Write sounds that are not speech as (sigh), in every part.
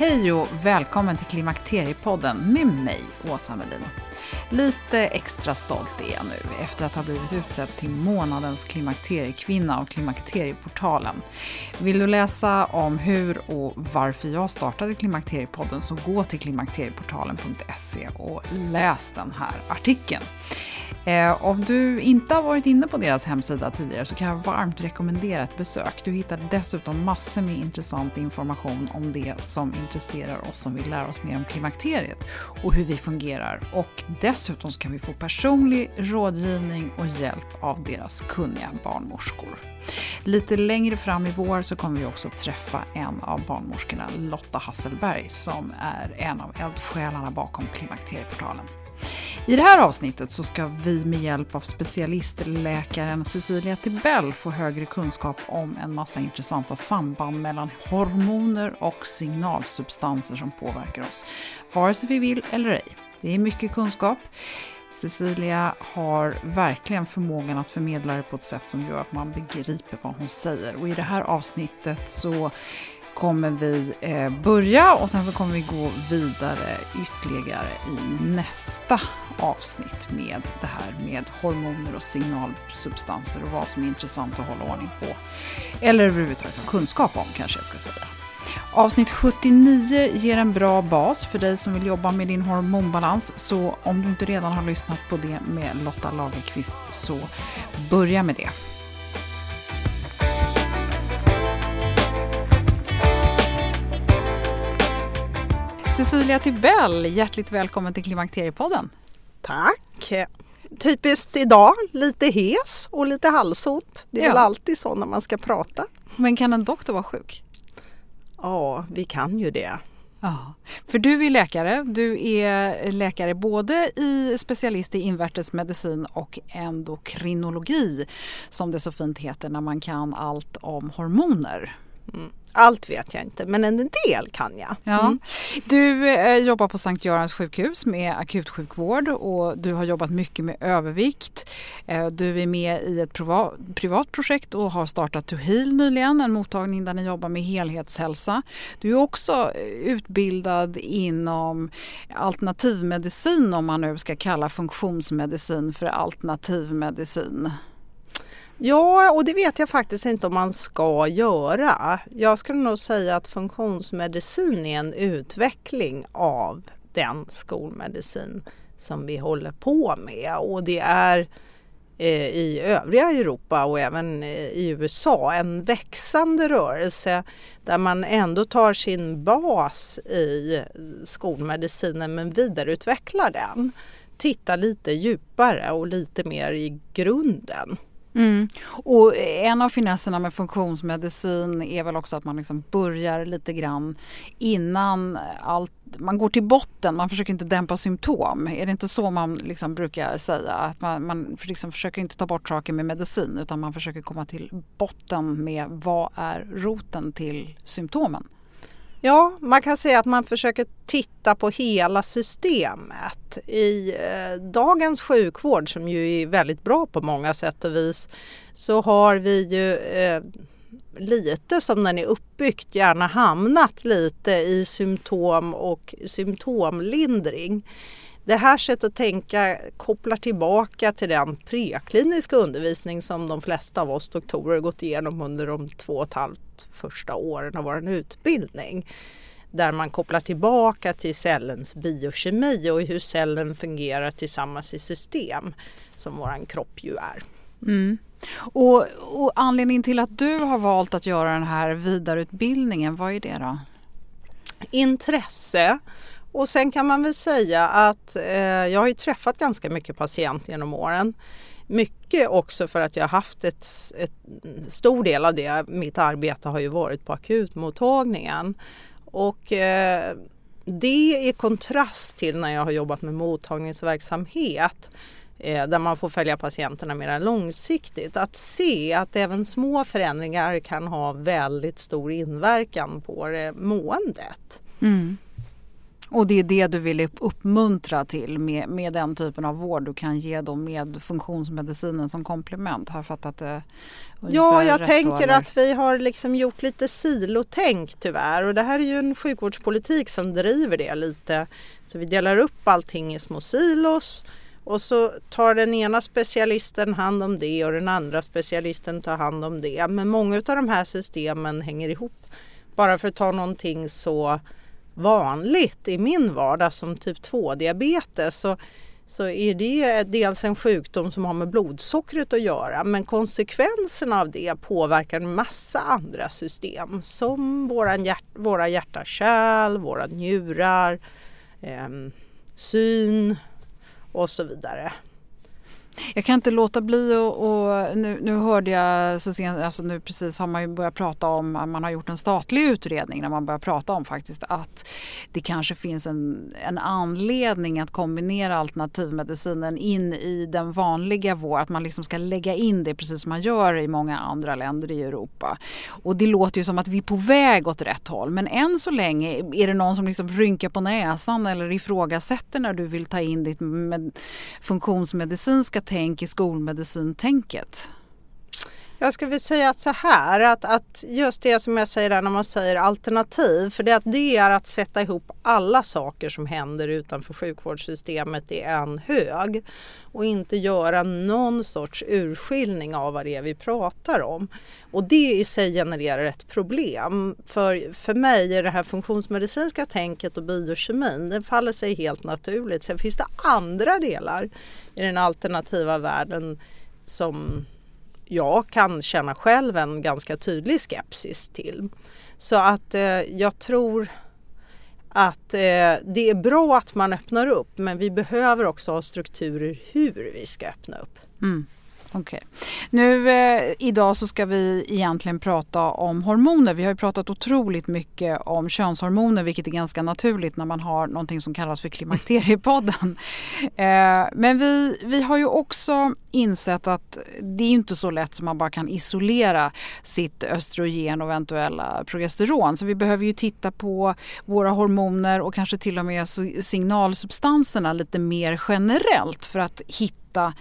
Hej och välkommen till Klimakteriepodden med mig, Åsa Melin. Lite extra stolt är jag nu efter att ha blivit utsedd till månadens klimakteriekvinna av Klimakterieportalen. Vill du läsa om hur och varför jag startade Klimakteriepodden så gå till klimakterieportalen.se och läs den här artikeln. Eh, om du inte har varit inne på deras hemsida tidigare så kan jag varmt rekommendera ett besök. Du hittar dessutom massor med intressant information om det som intresserar oss som vill lära oss mer om klimakteriet och hur vi fungerar. Och dessutom så kan vi få personlig rådgivning och hjälp av deras kunniga barnmorskor. Lite längre fram i vår så kommer vi också träffa en av barnmorskorna, Lotta Hasselberg, som är en av eldsjälarna bakom Klimakterieportalen. I det här avsnittet så ska vi med hjälp av specialistläkaren Cecilia Tibell få högre kunskap om en massa intressanta samband mellan hormoner och signalsubstanser som påverkar oss, vare sig vi vill eller ej. Det är mycket kunskap. Cecilia har verkligen förmågan att förmedla det på ett sätt som gör att man begriper vad hon säger. Och i det här avsnittet så kommer vi eh, börja och sen så kommer vi gå vidare ytterligare i nästa avsnitt med det här med hormoner och signalsubstanser och vad som är intressant att hålla ordning på. Eller överhuvudtaget ha kunskap om kanske jag ska säga. Avsnitt 79 ger en bra bas för dig som vill jobba med din hormonbalans, så om du inte redan har lyssnat på det med Lotta Lagerqvist så börja med det. Cecilia Tibell, hjärtligt välkommen till Klimakteriepodden. Tack! Typiskt idag, lite hes och lite halsont. Det är ja. väl alltid så när man ska prata. Men kan en doktor vara sjuk? Ja, vi kan ju det. Ja, för du är läkare. Du är läkare både i specialist i invärtesmedicin och endokrinologi som det så fint heter när man kan allt om hormoner. Mm. Allt vet jag inte, men en del kan jag. Ja. Mm. Du eh, jobbar på Sankt Görans sjukhus med akutsjukvård och du har jobbat mycket med övervikt. Eh, du är med i ett privat, privat projekt och har startat To Heal nyligen, en mottagning där ni jobbar med helhetshälsa. Du är också utbildad inom alternativmedicin om man nu ska kalla funktionsmedicin för alternativmedicin. Ja, och det vet jag faktiskt inte om man ska göra. Jag skulle nog säga att funktionsmedicin är en utveckling av den skolmedicin som vi håller på med och det är eh, i övriga Europa och även eh, i USA en växande rörelse där man ändå tar sin bas i skolmedicinen men vidareutvecklar den. Tittar lite djupare och lite mer i grunden. Mm. Och en av finesserna med funktionsmedicin är väl också att man liksom börjar lite grann innan allt, man går till botten, man försöker inte dämpa symptom. Är det inte så man liksom brukar säga? Att man, man liksom försöker inte ta bort saker med medicin utan man försöker komma till botten med vad är roten till symptomen? Ja, man kan säga att man försöker titta på hela systemet. I eh, dagens sjukvård som ju är väldigt bra på många sätt och vis så har vi ju eh, lite som den är uppbyggt gärna hamnat lite i symptom och symptomlindring. Det här sättet att tänka kopplar tillbaka till den prekliniska undervisning som de flesta av oss doktorer gått igenom under de två och ett halvt första åren av vår utbildning. Där man kopplar tillbaka till cellens biokemi och hur cellen fungerar tillsammans i system som vår kropp ju är. Mm. Och, och, anledningen till att du har valt att göra den här vidareutbildningen, vad är det då? Intresse och sen kan man väl säga att eh, jag har ju träffat ganska mycket patienter genom åren. Mycket också för att jag har haft ett, ett stor del av det, mitt arbete har ju varit på akutmottagningen. Och eh, det i kontrast till när jag har jobbat med mottagningsverksamhet eh, där man får följa patienterna mer långsiktigt. Att se att även små förändringar kan ha väldigt stor inverkan på måendet. Mm. Och det är det du vill uppmuntra till med, med den typen av vård du kan ge då med funktionsmedicinen som komplement? Har jag fattat det Ja, jag tänker då, att vi har liksom gjort lite silotänk tyvärr och det här är ju en sjukvårdspolitik som driver det lite. Så vi delar upp allting i små silos och så tar den ena specialisten hand om det och den andra specialisten tar hand om det. Men många av de här systemen hänger ihop. Bara för att ta någonting så vanligt i min vardag som typ 2-diabetes så, så är det dels en sjukdom som har med blodsockret att göra men konsekvenserna av det påverkar en massa andra system som våran hjärt, våra hjärta-kärl, våra njurar, eh, syn och så vidare. Jag kan inte låta bli och, och nu, nu, hörde jag så sent, alltså nu precis har man ju börjat prata om, man har gjort en statlig utredning när man börjar prata om faktiskt att det kanske finns en, en anledning att kombinera alternativmedicinen in i den vanliga vården, att man liksom ska lägga in det precis som man gör i många andra länder i Europa. Och det låter ju som att vi är på väg åt rätt håll men än så länge är det någon som liksom rynkar på näsan eller ifrågasätter när du vill ta in ditt med funktionsmedicinska tänk i skolmedicintänket? Jag skulle vilja säga att så här att, att just det som jag säger där när man säger alternativ för det, att det är att sätta ihop alla saker som händer utanför sjukvårdssystemet i en hög och inte göra någon sorts urskiljning av vad det är vi pratar om. Och det i sig genererar ett problem. För, för mig är det här funktionsmedicinska tänket och biokemin, det faller sig helt naturligt. Sen finns det andra delar i den alternativa världen som jag kan känna själv en ganska tydlig skepsis till. Så att eh, jag tror att eh, det är bra att man öppnar upp men vi behöver också ha strukturer hur vi ska öppna upp. Mm. Okej. Nu eh, idag så ska vi egentligen prata om hormoner. Vi har ju pratat otroligt mycket om könshormoner vilket är ganska naturligt när man har någonting som kallas för Klimakteriepodden. (laughs) eh, men vi, vi har ju också insett att det är inte så lätt som man bara kan isolera sitt östrogen och eventuella progesteron. Så vi behöver ju titta på våra hormoner och kanske till och med signalsubstanserna lite mer generellt för att hitta hitta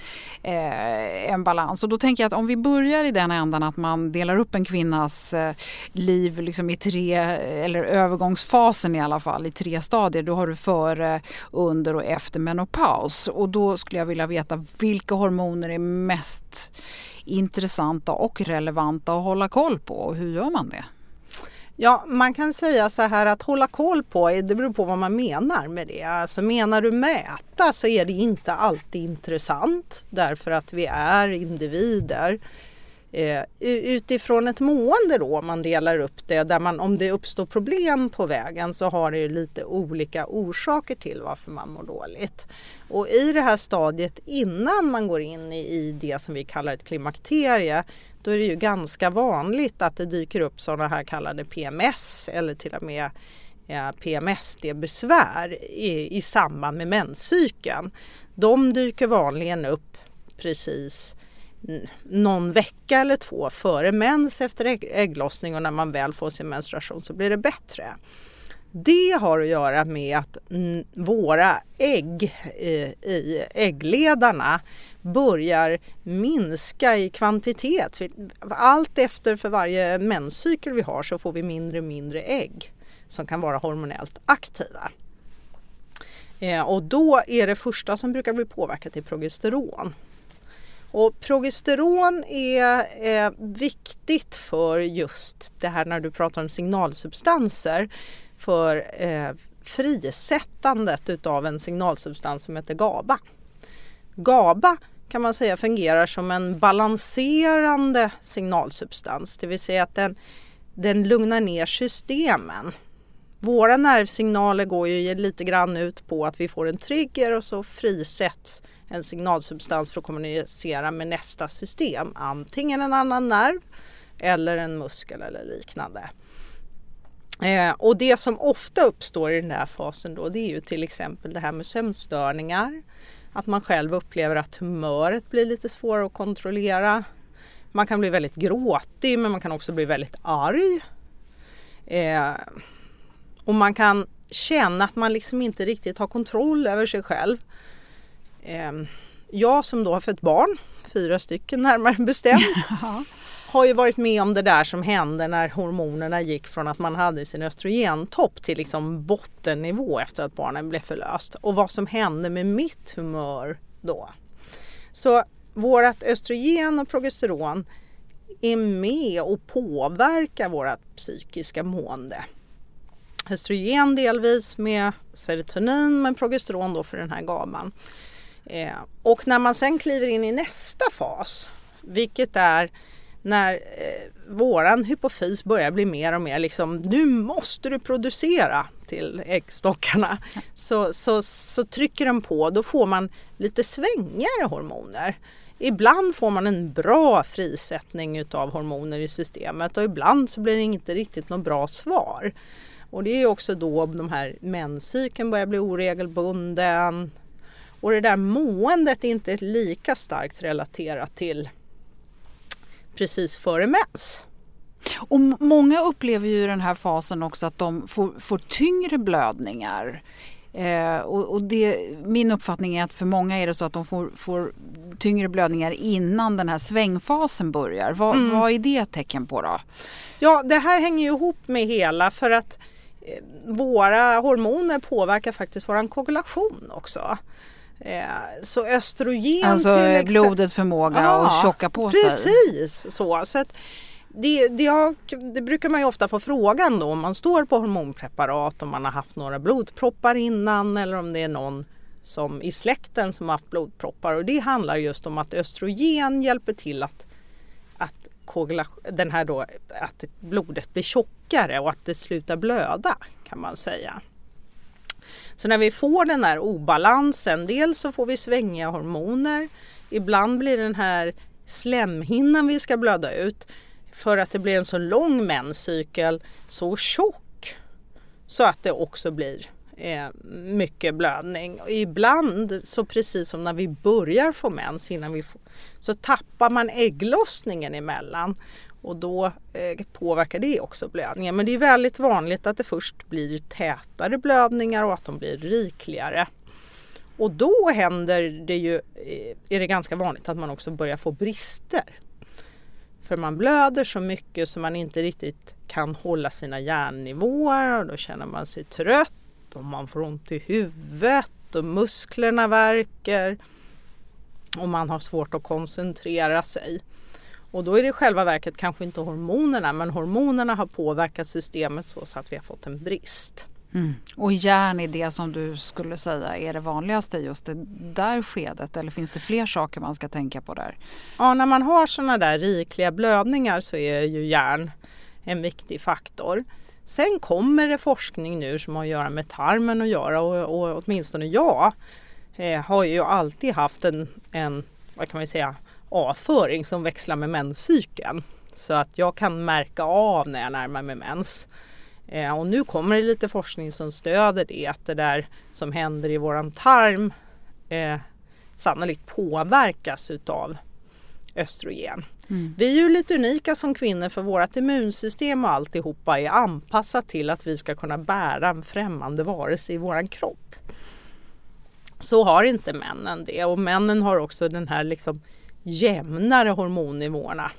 eh, en balans. Och då tänker jag att om vi börjar i den ändan att man delar upp en kvinnas eh, liv liksom i tre, eller övergångsfasen i alla fall, i tre stadier. Då har du före, under och efter menopaus. Och då skulle jag vilja veta vilka hormoner är mest intressanta och relevanta att hålla koll på och hur gör man det? Ja, man kan säga så här att hålla koll på, det beror på vad man menar med det. Alltså menar du mäta så är det inte alltid intressant därför att vi är individer. Eh, utifrån ett mående då, om man delar upp det, där man, om det uppstår problem på vägen så har det lite olika orsaker till varför man mår dåligt. Och i det här stadiet innan man går in i, i det som vi kallar ett klimakterie, då är det ju ganska vanligt att det dyker upp sådana här kallade PMS eller till och med eh, PMSD-besvär i, i samband med menscykeln. De dyker vanligen upp precis någon vecka eller två före mens efter ägglossning och när man väl får sin menstruation så blir det bättre. Det har att göra med att våra ägg eh, i äggledarna börjar minska i kvantitet. Allt efter för varje menscykel vi har så får vi mindre och mindre ägg som kan vara hormonellt aktiva. Eh, och då är det första som brukar bli påverkat i progesteron. Och progesteron är eh, viktigt för just det här när du pratar om signalsubstanser för eh, frisättandet utav en signalsubstans som heter GABA. GABA kan man säga fungerar som en balanserande signalsubstans, det vill säga att den, den lugnar ner systemen. Våra nervsignaler går ju lite grann ut på att vi får en trigger och så frisätts en signalsubstans för att kommunicera med nästa system. Antingen en annan nerv eller en muskel eller liknande. Eh, och det som ofta uppstår i den här fasen då det är ju till exempel det här med sömnstörningar. Att man själv upplever att humöret blir lite svårare att kontrollera. Man kan bli väldigt gråtig men man kan också bli väldigt arg. Eh, och man kan känna att man liksom inte riktigt har kontroll över sig själv. Ehm, jag som då har fött barn, fyra stycken närmare (laughs) bestämt, (laughs) har ju varit med om det där som hände när hormonerna gick från att man hade sin östrogentopp till liksom bottennivå efter att barnen blev förlöst. Och vad som hände med mitt humör då. Så vårt östrogen och progesteron är med och påverkar vårt psykiska mående. Östrogen delvis med serotonin men progesteron då för den här gaman. Eh, och när man sen kliver in i nästa fas, vilket är när eh, våran hypofys börjar bli mer och mer liksom nu måste du producera till äggstockarna. Så, så, så trycker den på, då får man lite svängigare hormoner. Ibland får man en bra frisättning utav hormoner i systemet och ibland så blir det inte riktigt något bra svar. Och det är också då de här menscykeln börjar bli oregelbunden, och det där måendet är inte lika starkt relaterat till precis före mens. Och många upplever ju den här fasen också att de får, får tyngre blödningar. Eh, och, och det, min uppfattning är att för många är det så att de får, får tyngre blödningar innan den här svängfasen börjar. Va, mm. Vad är det tecken på då? Ja, det här hänger ju ihop med hela för att eh, våra hormoner påverkar faktiskt våran koagulation också. Eh, så östrogen Alltså till blodets förmåga ja, att tjocka på sig. Precis så. så det, det, har, det, brukar man ju ofta få frågan då om man står på hormonpreparat om man har haft några blodproppar innan eller om det är någon som i släkten som har haft blodproppar och det handlar just om att östrogen hjälper till att, att, den här då, att blodet blir tjockare och att det slutar blöda kan man säga. Så när vi får den här obalansen, dels så får vi svängiga hormoner, ibland blir den här slemhinnan vi ska blöda ut för att det blir en så lång menscykel så tjock så att det också blir eh, mycket blödning. Och ibland, så precis som när vi börjar få mens, innan vi får, så tappar man ägglossningen emellan och då eh, påverkar det också blödningen. Men det är väldigt vanligt att det först blir tätare blödningar och att de blir rikligare. Och då händer det ju, eh, är det ganska vanligt att man också börjar få brister. För man blöder så mycket så man inte riktigt kan hålla sina järnnivåer och då känner man sig trött och man får ont i huvudet och musklerna värker och man har svårt att koncentrera sig. Och då är det i själva verket kanske inte hormonerna men hormonerna har påverkat systemet så, så att vi har fått en brist. Mm. Och järn är det som du skulle säga är det vanligaste just det där skedet eller finns det fler saker man ska tänka på där? Ja, när man har sådana där rikliga blödningar så är ju järn en viktig faktor. Sen kommer det forskning nu som har att göra med tarmen att göra och, och åtminstone jag eh, har ju alltid haft en, en, vad kan man säga, avföring som växlar med menscykeln. Så att jag kan märka av när jag närmar mig mens. Eh, och nu kommer det lite forskning som stöder det, att det där som händer i våran tarm eh, sannolikt påverkas utav östrogen. Mm. Vi är ju lite unika som kvinnor för vårt immunsystem och alltihopa är anpassat till att vi ska kunna bära en främmande varelse i våran kropp. Så har inte männen det och männen har också den här liksom jämnare hormonnivåerna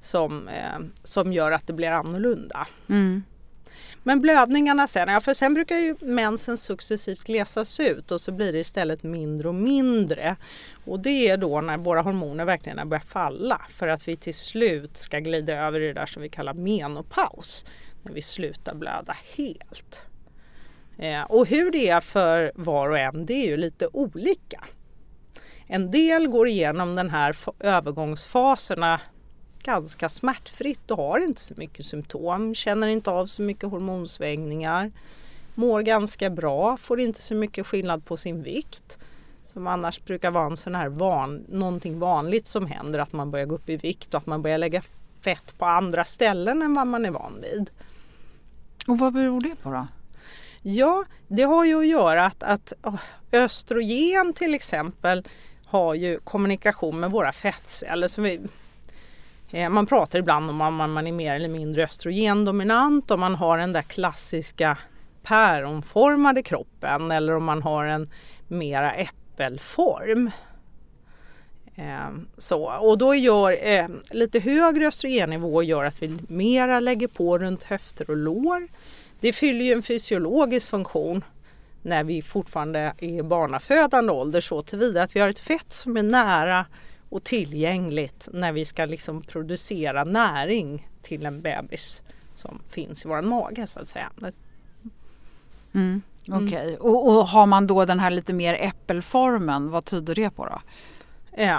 som, eh, som gör att det blir annorlunda. Mm. Men blödningarna sen, ja, för sen brukar ju mensen successivt glesas ut och så blir det istället mindre och mindre. Och det är då när våra hormoner verkligen börjar falla för att vi till slut ska glida över i det där som vi kallar menopaus. När vi slutar blöda helt. Eh, och hur det är för var och en det är ju lite olika. En del går igenom den här övergångsfaserna ganska smärtfritt och har inte så mycket symptom, känner inte av så mycket hormonsvängningar, mår ganska bra, får inte så mycket skillnad på sin vikt som annars brukar vara en sån här van, någonting vanligt som händer att man börjar gå upp i vikt och att man börjar lägga fett på andra ställen än vad man är van vid. Och vad beror det på då? Ja, det har ju att göra att, att östrogen till exempel har ju kommunikation med våra fettceller. Så vi, Eh, man pratar ibland om att man är mer eller mindre östrogendominant om man har den där klassiska päronformade kroppen eller om man har en mera äppelform. Eh, så, och då gör eh, lite högre östrogennivå gör att vi mera lägger på runt höfter och lår. Det fyller ju en fysiologisk funktion när vi fortfarande är barnafödande ålder så tillvida att vi har ett fett som är nära och tillgängligt när vi ska liksom producera näring till en bebis som finns i vår mage så att säga. Mm, Okej, okay. mm. och, och, har man då den här lite mer äppelformen, vad tyder det på då?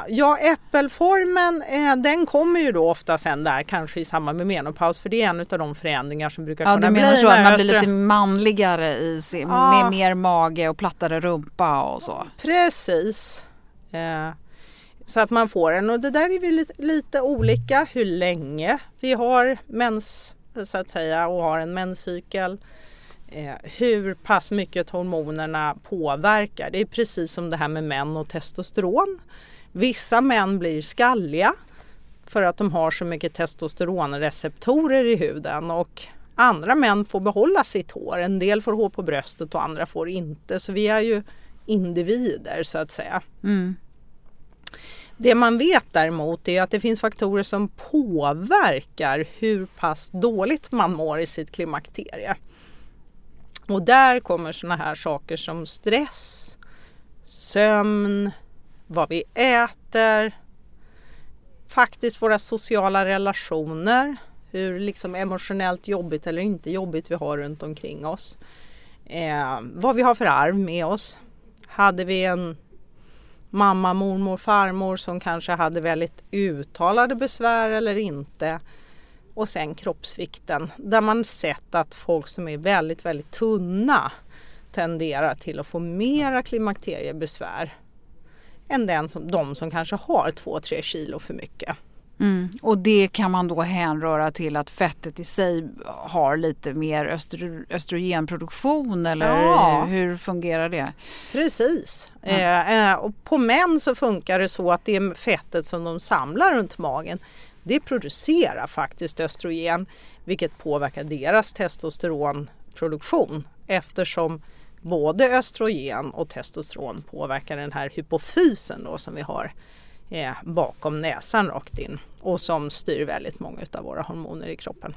Ja, äppelformen eh, den kommer ju då ofta sen där kanske i samband med menopaus för det är en av de förändringar som brukar ja, kunna bli. Ja, du menar så att man blir lite manligare i sin, ja. med mer mage och plattare rumpa och så? Precis. Eh, så att man får en och det där är vi lite, lite olika hur länge vi har mens så att säga och har en menscykel. Eh, hur pass mycket hormonerna påverkar. Det är precis som det här med män och testosteron. Vissa män blir skalliga för att de har så mycket testosteronreceptorer i huden och andra män får behålla sitt hår. En del får hår på bröstet och andra får inte. Så vi är ju individer så att säga. Mm. Det man vet däremot är att det finns faktorer som påverkar hur pass dåligt man mår i sitt klimakterie. Och där kommer sådana här saker som stress, sömn, vad vi äter, faktiskt våra sociala relationer, hur liksom emotionellt jobbigt eller inte jobbigt vi har runt omkring oss. Eh, vad vi har för arv med oss. Hade vi en mamma, mormor, farmor som kanske hade väldigt uttalade besvär eller inte. Och sen kroppsvikten där man sett att folk som är väldigt, väldigt tunna tenderar till att få mera klimakteriebesvär än den som, de som kanske har 2-3 kilo för mycket. Mm. Och det kan man då hänröra till att fettet i sig har lite mer östro, östrogenproduktion eller ja. hur fungerar det? Precis. Eh, eh, och på män så funkar det så att det fettet som de samlar runt magen det producerar faktiskt östrogen vilket påverkar deras testosteronproduktion eftersom både östrogen och testosteron påverkar den här hypofysen då som vi har eh, bakom näsan rakt in och som styr väldigt många av våra hormoner i kroppen.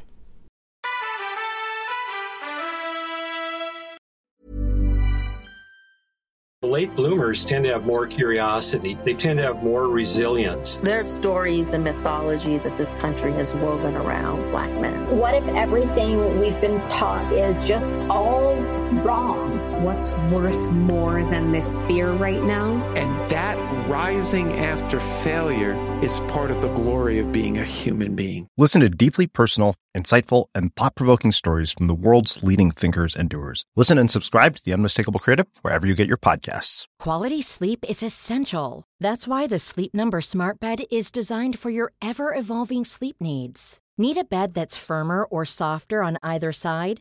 late bloomers tend to have more curiosity. They tend to have more resilience. There are stories and mythology that this country has woven around black men. What if everything we've been taught is just all wrong? What's worth more than this fear right now? And that rising after failure is part of the glory of being a human being. Listen to deeply personal, insightful, and thought provoking stories from the world's leading thinkers and doers. Listen and subscribe to The Unmistakable Creative wherever you get your podcasts. Quality sleep is essential. That's why the Sleep Number Smart Bed is designed for your ever evolving sleep needs. Need a bed that's firmer or softer on either side?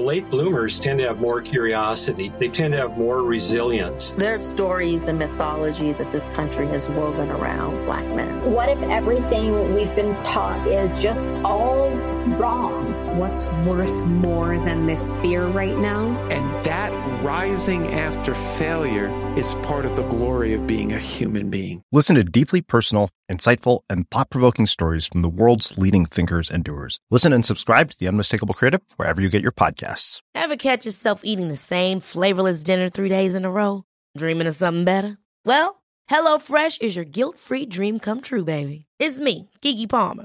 Late bloomers tend to have more curiosity. They tend to have more resilience. There's stories and mythology that this country has woven around black men. What if everything we've been taught is just all wrong? What's worth more than this fear right now? And that rising after failure is part of the glory of being a human being. Listen to deeply personal, insightful, and thought provoking stories from the world's leading thinkers and doers. Listen and subscribe to The Unmistakable Creative wherever you get your podcasts. Ever catch yourself eating the same flavorless dinner three days in a row? Dreaming of something better? Well, HelloFresh is your guilt free dream come true, baby. It's me, Gigi Palmer.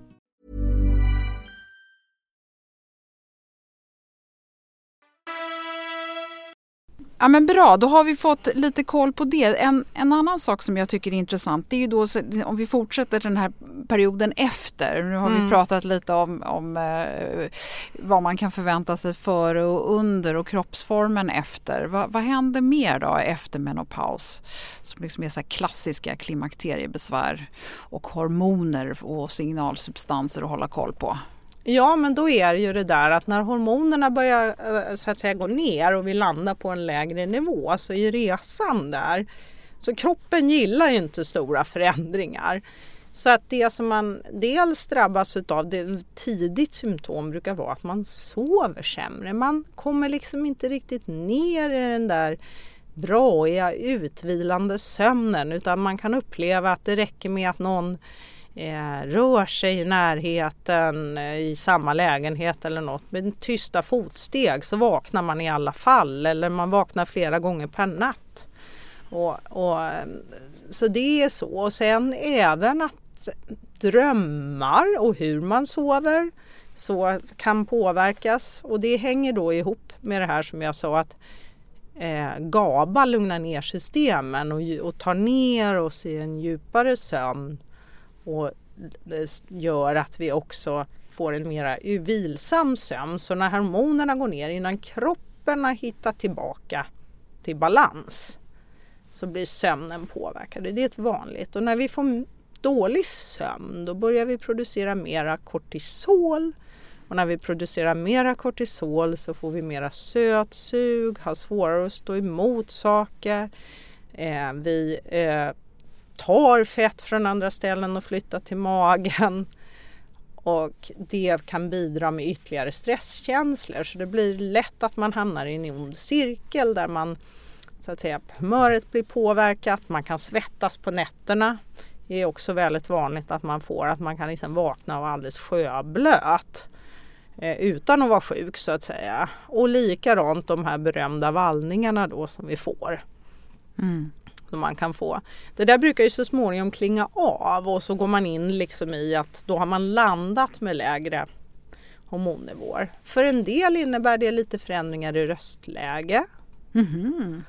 Ja men bra, då har vi fått lite koll på det. En, en annan sak som jag tycker är intressant det är ju då om vi fortsätter den här perioden efter. Nu har mm. vi pratat lite om, om eh, vad man kan förvänta sig före och under och kroppsformen efter. Va, vad händer mer då efter menopaus? Som liksom är så klassiska klimakteriebesvär och hormoner och signalsubstanser att hålla koll på. Ja, men då är det ju det där att när hormonerna börjar eh, så att säga gå ner och vi landar på en lägre nivå, så i resan där, så kroppen gillar ju inte stora förändringar. Så att det som man dels drabbas av, det tidigt symptom brukar vara att man sover sämre. Man kommer liksom inte riktigt ner i den där braiga utvilande sömnen utan man kan uppleva att det räcker med att någon eh, rör sig i närheten eh, i samma lägenhet eller något. Med tysta fotsteg så vaknar man i alla fall eller man vaknar flera gånger per natt. Och, och, eh, så det är så. Och sen även att drömmar och hur man sover så kan påverkas. Och det hänger då ihop med det här som jag sa att eh, GABA lugnar ner systemen och, och tar ner oss i en djupare sömn och det gör att vi också får en mera vilsam sömn. Så när hormonerna går ner innan kroppen har hittat tillbaka till balans så blir sömnen påverkad. Det är ett vanligt och när vi får dålig sömn då börjar vi producera mera kortisol och när vi producerar mera kortisol så får vi mera sötsug, har svårare att stå emot saker. Eh, vi eh, tar fett från andra ställen och flyttar till magen. Och det kan bidra med ytterligare stresskänslor så det blir lätt att man hamnar i en ond cirkel där man så att säga humöret blir påverkat, man kan svettas på nätterna. Det är också väldigt vanligt att man får att man kan liksom vakna och vara alldeles sjöblöt eh, utan att vara sjuk så att säga. Och likadant de här berömda vallningarna då som vi får. Mm som man kan få. Det där brukar ju så småningom klinga av och så går man in liksom i att då har man landat med lägre hormonnivåer. För en del innebär det lite förändringar i röstläge. Mm.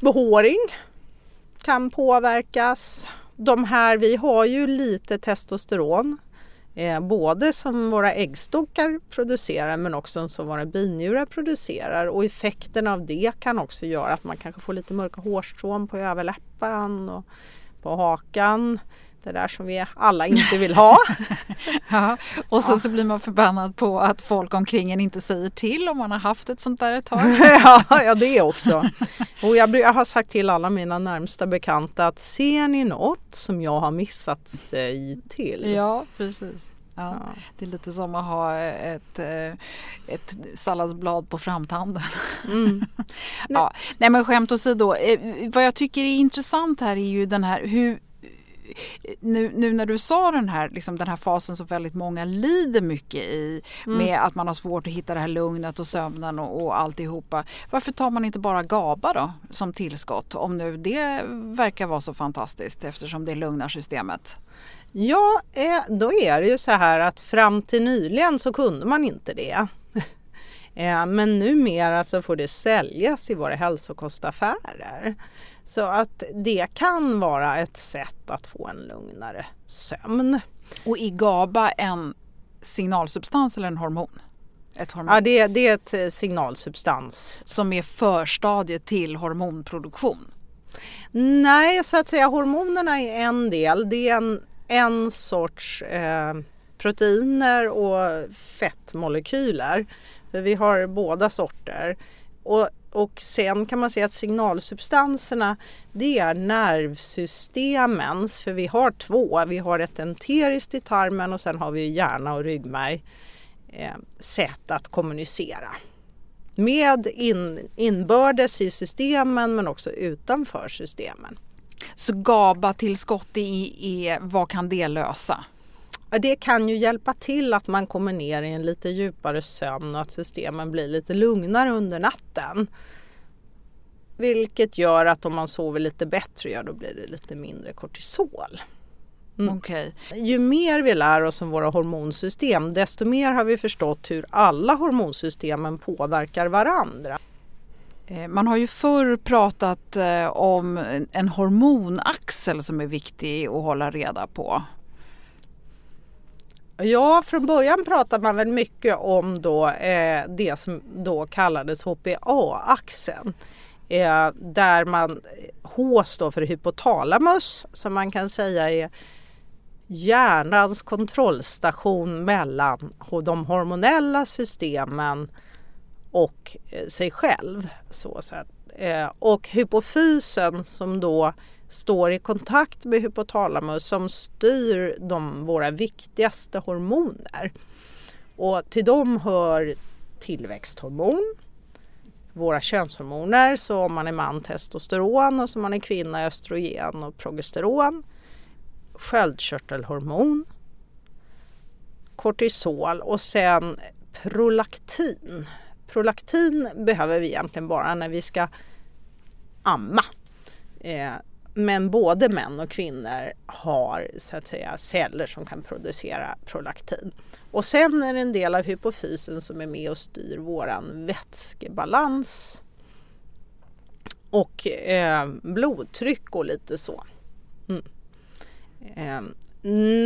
Behåring kan påverkas. De här, vi har ju lite testosteron Eh, både som våra äggstockar producerar men också som våra binjurar producerar och effekten av det kan också göra att man kanske får lite mörka hårstrån på överläppen och på hakan. Det där som vi alla inte vill ha. (laughs) ja, och så, ja. så blir man förbannad på att folk omkring en inte säger till om man har haft ett sånt där ett tag. (laughs) ja, ja, det också. Och jag, jag har sagt till alla mina närmsta bekanta att ser ni något som jag har missat, säg till. Ja, precis. Ja, Det är lite som att ha ett, eh, ett salladsblad på framtanden. Mm. (laughs) ja. Nej men skämt åsido, eh, vad jag tycker är intressant här är ju den här hur nu, nu när du sa den här, liksom den här fasen som väldigt många lider mycket i mm. med att man har svårt att hitta det här lugnet och sömnen och, och alltihopa. Varför tar man inte bara GABA då som tillskott om nu det verkar vara så fantastiskt eftersom det lugnar systemet? Ja, eh, då är det ju så här att fram till nyligen så kunde man inte det. (laughs) Eh, men numera så får det säljas i våra hälsokostaffärer. Så att det kan vara ett sätt att få en lugnare sömn. Och är GABA en signalsubstans eller en hormon? Ett hormon? Ja, det, det är ett eh, signalsubstans. Som är förstadiet till hormonproduktion? Nej, så att säga hormonerna är en del. Det är en, en sorts eh, proteiner och fettmolekyler. För vi har båda sorter. Och och sen kan man säga att signalsubstanserna det är nervsystemens, för vi har två. Vi har ett enteriskt i tarmen och sen har vi hjärna och ryggmärg eh, sätt att kommunicera. Med in, inbördes i systemen men också utanför systemen. Så GABA-tillskott, vad kan det lösa? Det kan ju hjälpa till att man kommer ner i en lite djupare sömn och att systemen blir lite lugnare under natten. Vilket gör att om man sover lite bättre, ja då blir det lite mindre kortisol. Mm. Okay. Ju mer vi lär oss om våra hormonsystem desto mer har vi förstått hur alla hormonsystemen påverkar varandra. Eh, man har ju förr pratat eh, om en hormonaxel som är viktig att hålla reda på. Ja, från början pratade man väl mycket om då, eh, det som då kallades HPA-axeln. Eh, där man, eh, H står för hypotalamus som man kan säga är hjärnans kontrollstation mellan de hormonella systemen och eh, sig själv. Så, så att, eh, och hypofysen som då står i kontakt med hypotalamus som styr de, våra viktigaste hormoner. Och till dem hör tillväxthormon, våra könshormoner. Så om man är man testosteron och som man är kvinna östrogen och progesteron. Sköldkörtelhormon. Kortisol och sen prolaktin. Prolaktin behöver vi egentligen bara när vi ska amma. Eh, men både män och kvinnor har så att säga celler som kan producera prolaktin. Och sen är det en del av hypofysen som är med och styr våran vätskebalans och eh, blodtryck och lite så. Mm. Eh,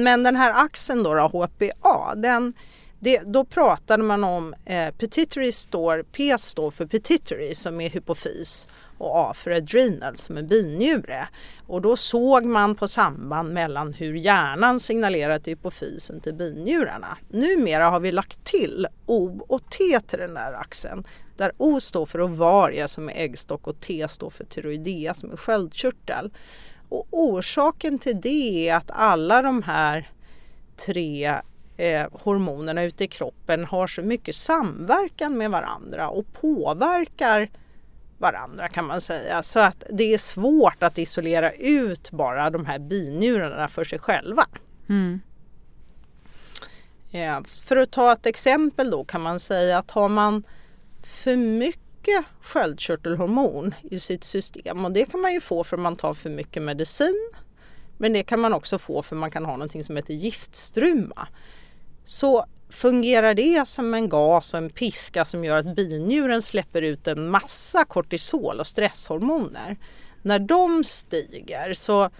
men den här axeln då, då HPA, den, det, då pratade man om eh, pituitary står, P står för pituitary som är hypofys och A för adrenal som är binjure. Och då såg man på samband mellan hur hjärnan signalerar till hypofysen till binjurarna. Numera har vi lagt till O och T till den där axeln. Där O står för ovaria som är äggstock och T står för tyroidea som är sköldkörtel. Och orsaken till det är att alla de här tre eh, hormonerna ute i kroppen har så mycket samverkan med varandra och påverkar varandra kan man säga. Så att det är svårt att isolera ut bara de här binjurarna för sig själva. Mm. Eh, för att ta ett exempel då kan man säga att har man för mycket sköldkörtelhormon i sitt system och det kan man ju få för att man tar för mycket medicin. Men det kan man också få för att man kan ha någonting som heter giftstruma. Så fungerar det som en gas och en piska som gör att binjuren släpper ut en massa kortisol och stresshormoner. När de stiger så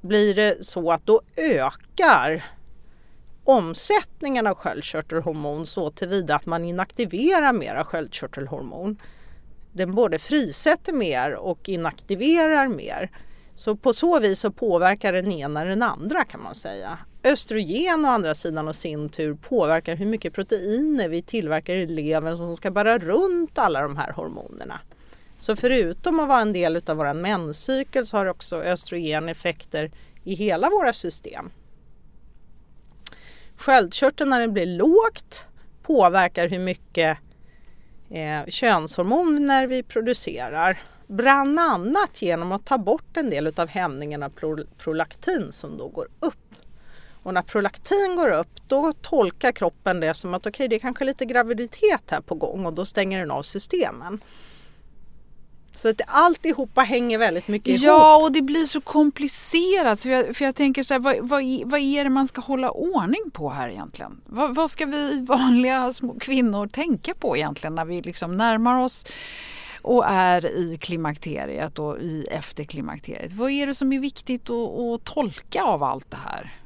blir det så att då ökar omsättningen av sköldkörtelhormon så tillvida att man inaktiverar mera sköldkörtelhormon. Den både frisätter mer och inaktiverar mer. Så på så vis så påverkar den ena den andra kan man säga. Östrogen å andra sidan och sin tur påverkar hur mycket proteiner vi tillverkar i levern som ska bära runt alla de här hormonerna. Så förutom att vara en del av vår menscykel så har också östrogen effekter i hela våra system. Sköldkörteln när den blir lågt påverkar hur mycket eh, könshormoner vi producerar. Bland annat genom att ta bort en del av hämningen av prolaktin som då går upp. Och när prolaktin går upp då tolkar kroppen det som att okej okay, det är kanske lite graviditet här på gång och då stänger den av systemen. Så att alltihopa hänger väldigt mycket ihop. Ja, och det blir så komplicerat. För jag, för jag tänker så här, vad, vad, vad, är det man ska hålla ordning på här egentligen? Vad, vad ska vi vanliga små kvinnor tänka på egentligen när vi liksom närmar oss och är i klimakteriet och i efterklimakteriet? Vad är det som är viktigt att, att tolka av allt det här?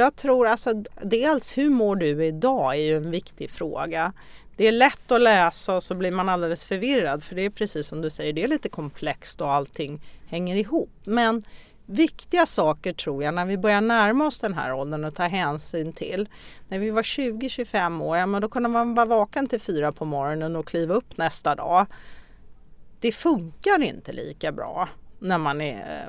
Jag tror alltså dels hur mår du idag är ju en viktig fråga. Det är lätt att läsa och så blir man alldeles förvirrad för det är precis som du säger, det är lite komplext och allting hänger ihop. Men viktiga saker tror jag när vi börjar närma oss den här åldern och ta hänsyn till. När vi var 20-25 år, ja, men då kunde man vara vaken till fyra på morgonen och kliva upp nästa dag. Det funkar inte lika bra när man är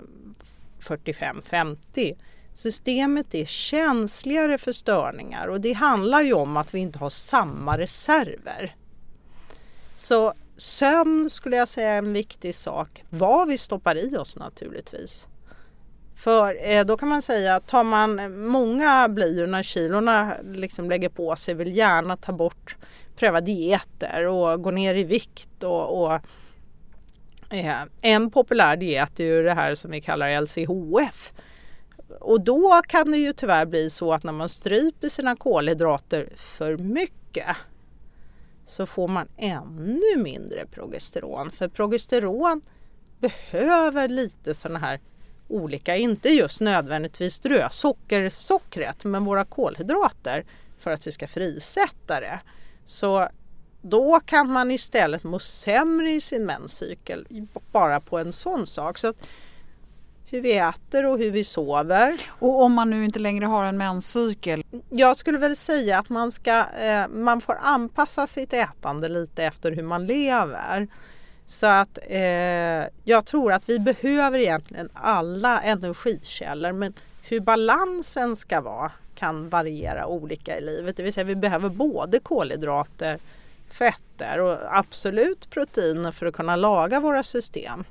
eh, 45-50. Systemet är känsligare för störningar och det handlar ju om att vi inte har samma reserver. Så sömn skulle jag säga är en viktig sak. Vad vi stoppar i oss naturligtvis. För eh, då kan man säga att tar man många blir när kilorna liksom lägger på sig vill gärna ta bort, pröva dieter och gå ner i vikt och, och eh, en populär diet är ju det här som vi kallar LCHF och då kan det ju tyvärr bli så att när man stryper sina kolhydrater för mycket så får man ännu mindre progesteron. För progesteron behöver lite sådana här olika, inte just nödvändigtvis sockersockret, men våra kolhydrater för att vi ska frisätta det. Så då kan man istället må sämre i sin menscykel bara på en sån sak. Så hur vi äter och hur vi sover. Och om man nu inte längre har en menscykel? Jag skulle väl säga att man, ska, eh, man får anpassa sitt ätande lite efter hur man lever. Så att eh, jag tror att vi behöver egentligen alla energikällor men hur balansen ska vara kan variera olika i livet. Det vill säga vi behöver både kolhydrater, fetter och absolut proteiner för att kunna laga våra system.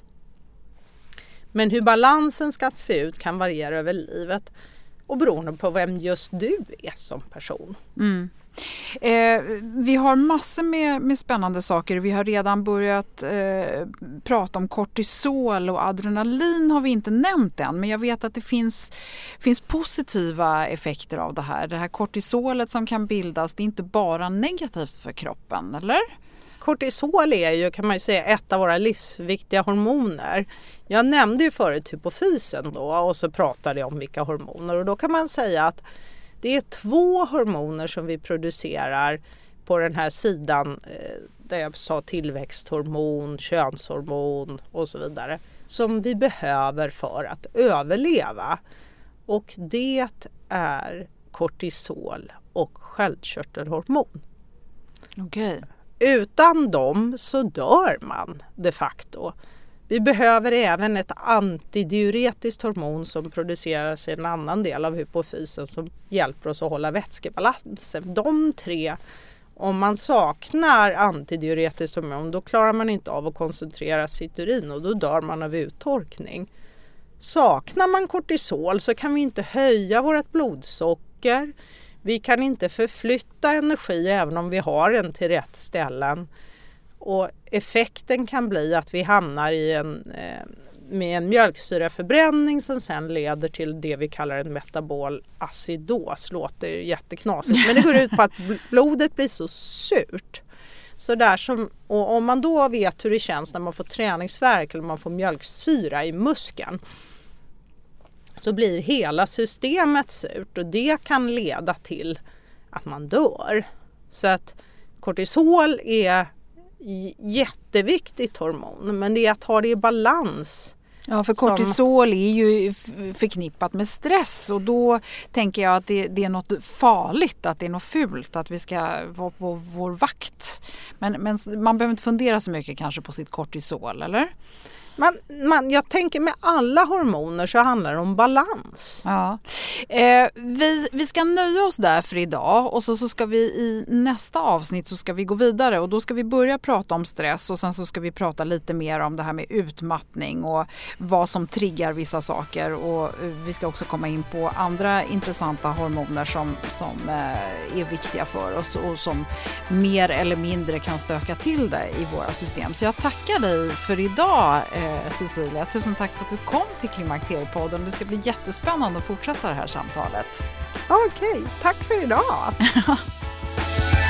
Men hur balansen ska se ut kan variera över livet och beroende på vem just du är som person. Mm. Eh, vi har massor med, med spännande saker. Vi har redan börjat eh, prata om kortisol och adrenalin har vi inte nämnt än. Men jag vet att det finns, finns positiva effekter av det här. Det här kortisolet som kan bildas, det är inte bara negativt för kroppen, eller? Kortisol är ju kan man ju säga ett av våra livsviktiga hormoner. Jag nämnde ju förut hypofysen då och så pratade jag om vilka hormoner och då kan man säga att det är två hormoner som vi producerar på den här sidan eh, där jag sa tillväxthormon, könshormon och så vidare som vi behöver för att överleva. Och det är kortisol och sköldkörtelhormon. Okay. Utan dem så dör man de facto. Vi behöver även ett antidiuretiskt hormon som produceras i en annan del av hypofysen som hjälper oss att hålla vätskebalansen. De tre, om man saknar antidiuretiskt hormon då klarar man inte av att koncentrera sitt urin och då dör man av uttorkning. Saknar man kortisol så kan vi inte höja vårt blodsocker. Vi kan inte förflytta energi även om vi har den till rätt ställen. Och effekten kan bli att vi hamnar i en, eh, med en mjölksyraförbränning som sen leder till det vi kallar en metabol acidos. Låter jätteknasigt men det går ut på att blodet blir så surt. Så där som, och om man då vet hur det känns när man får träningsvärk eller man får mjölksyra i muskeln så blir hela systemet surt och det kan leda till att man dör. Så att kortisol är jätteviktigt hormon men det är att ha det i balans. Ja, för kortisol är ju förknippat med stress och då tänker jag att det, det, är något farligt, att det är något fult, att vi ska vara på vår vakt. Men, men man behöver inte fundera så mycket kanske på sitt kortisol, eller? Man, man, jag tänker med alla hormoner så handlar det om balans. Ja. Eh, vi, vi ska nöja oss där för idag och så, så ska vi i nästa avsnitt så ska vi gå vidare och då ska vi börja prata om stress och sen så ska vi prata lite mer om det här med utmattning och vad som triggar vissa saker och eh, vi ska också komma in på andra intressanta hormoner som, som eh, är viktiga för oss och som mer eller mindre kan stöka till det i våra system. Så jag tackar dig för idag eh, Eh, Cecilia. Tusen tack för att du kom till Klimakteriepodden. Det ska bli jättespännande att fortsätta det här samtalet. Okej, tack för idag. (laughs)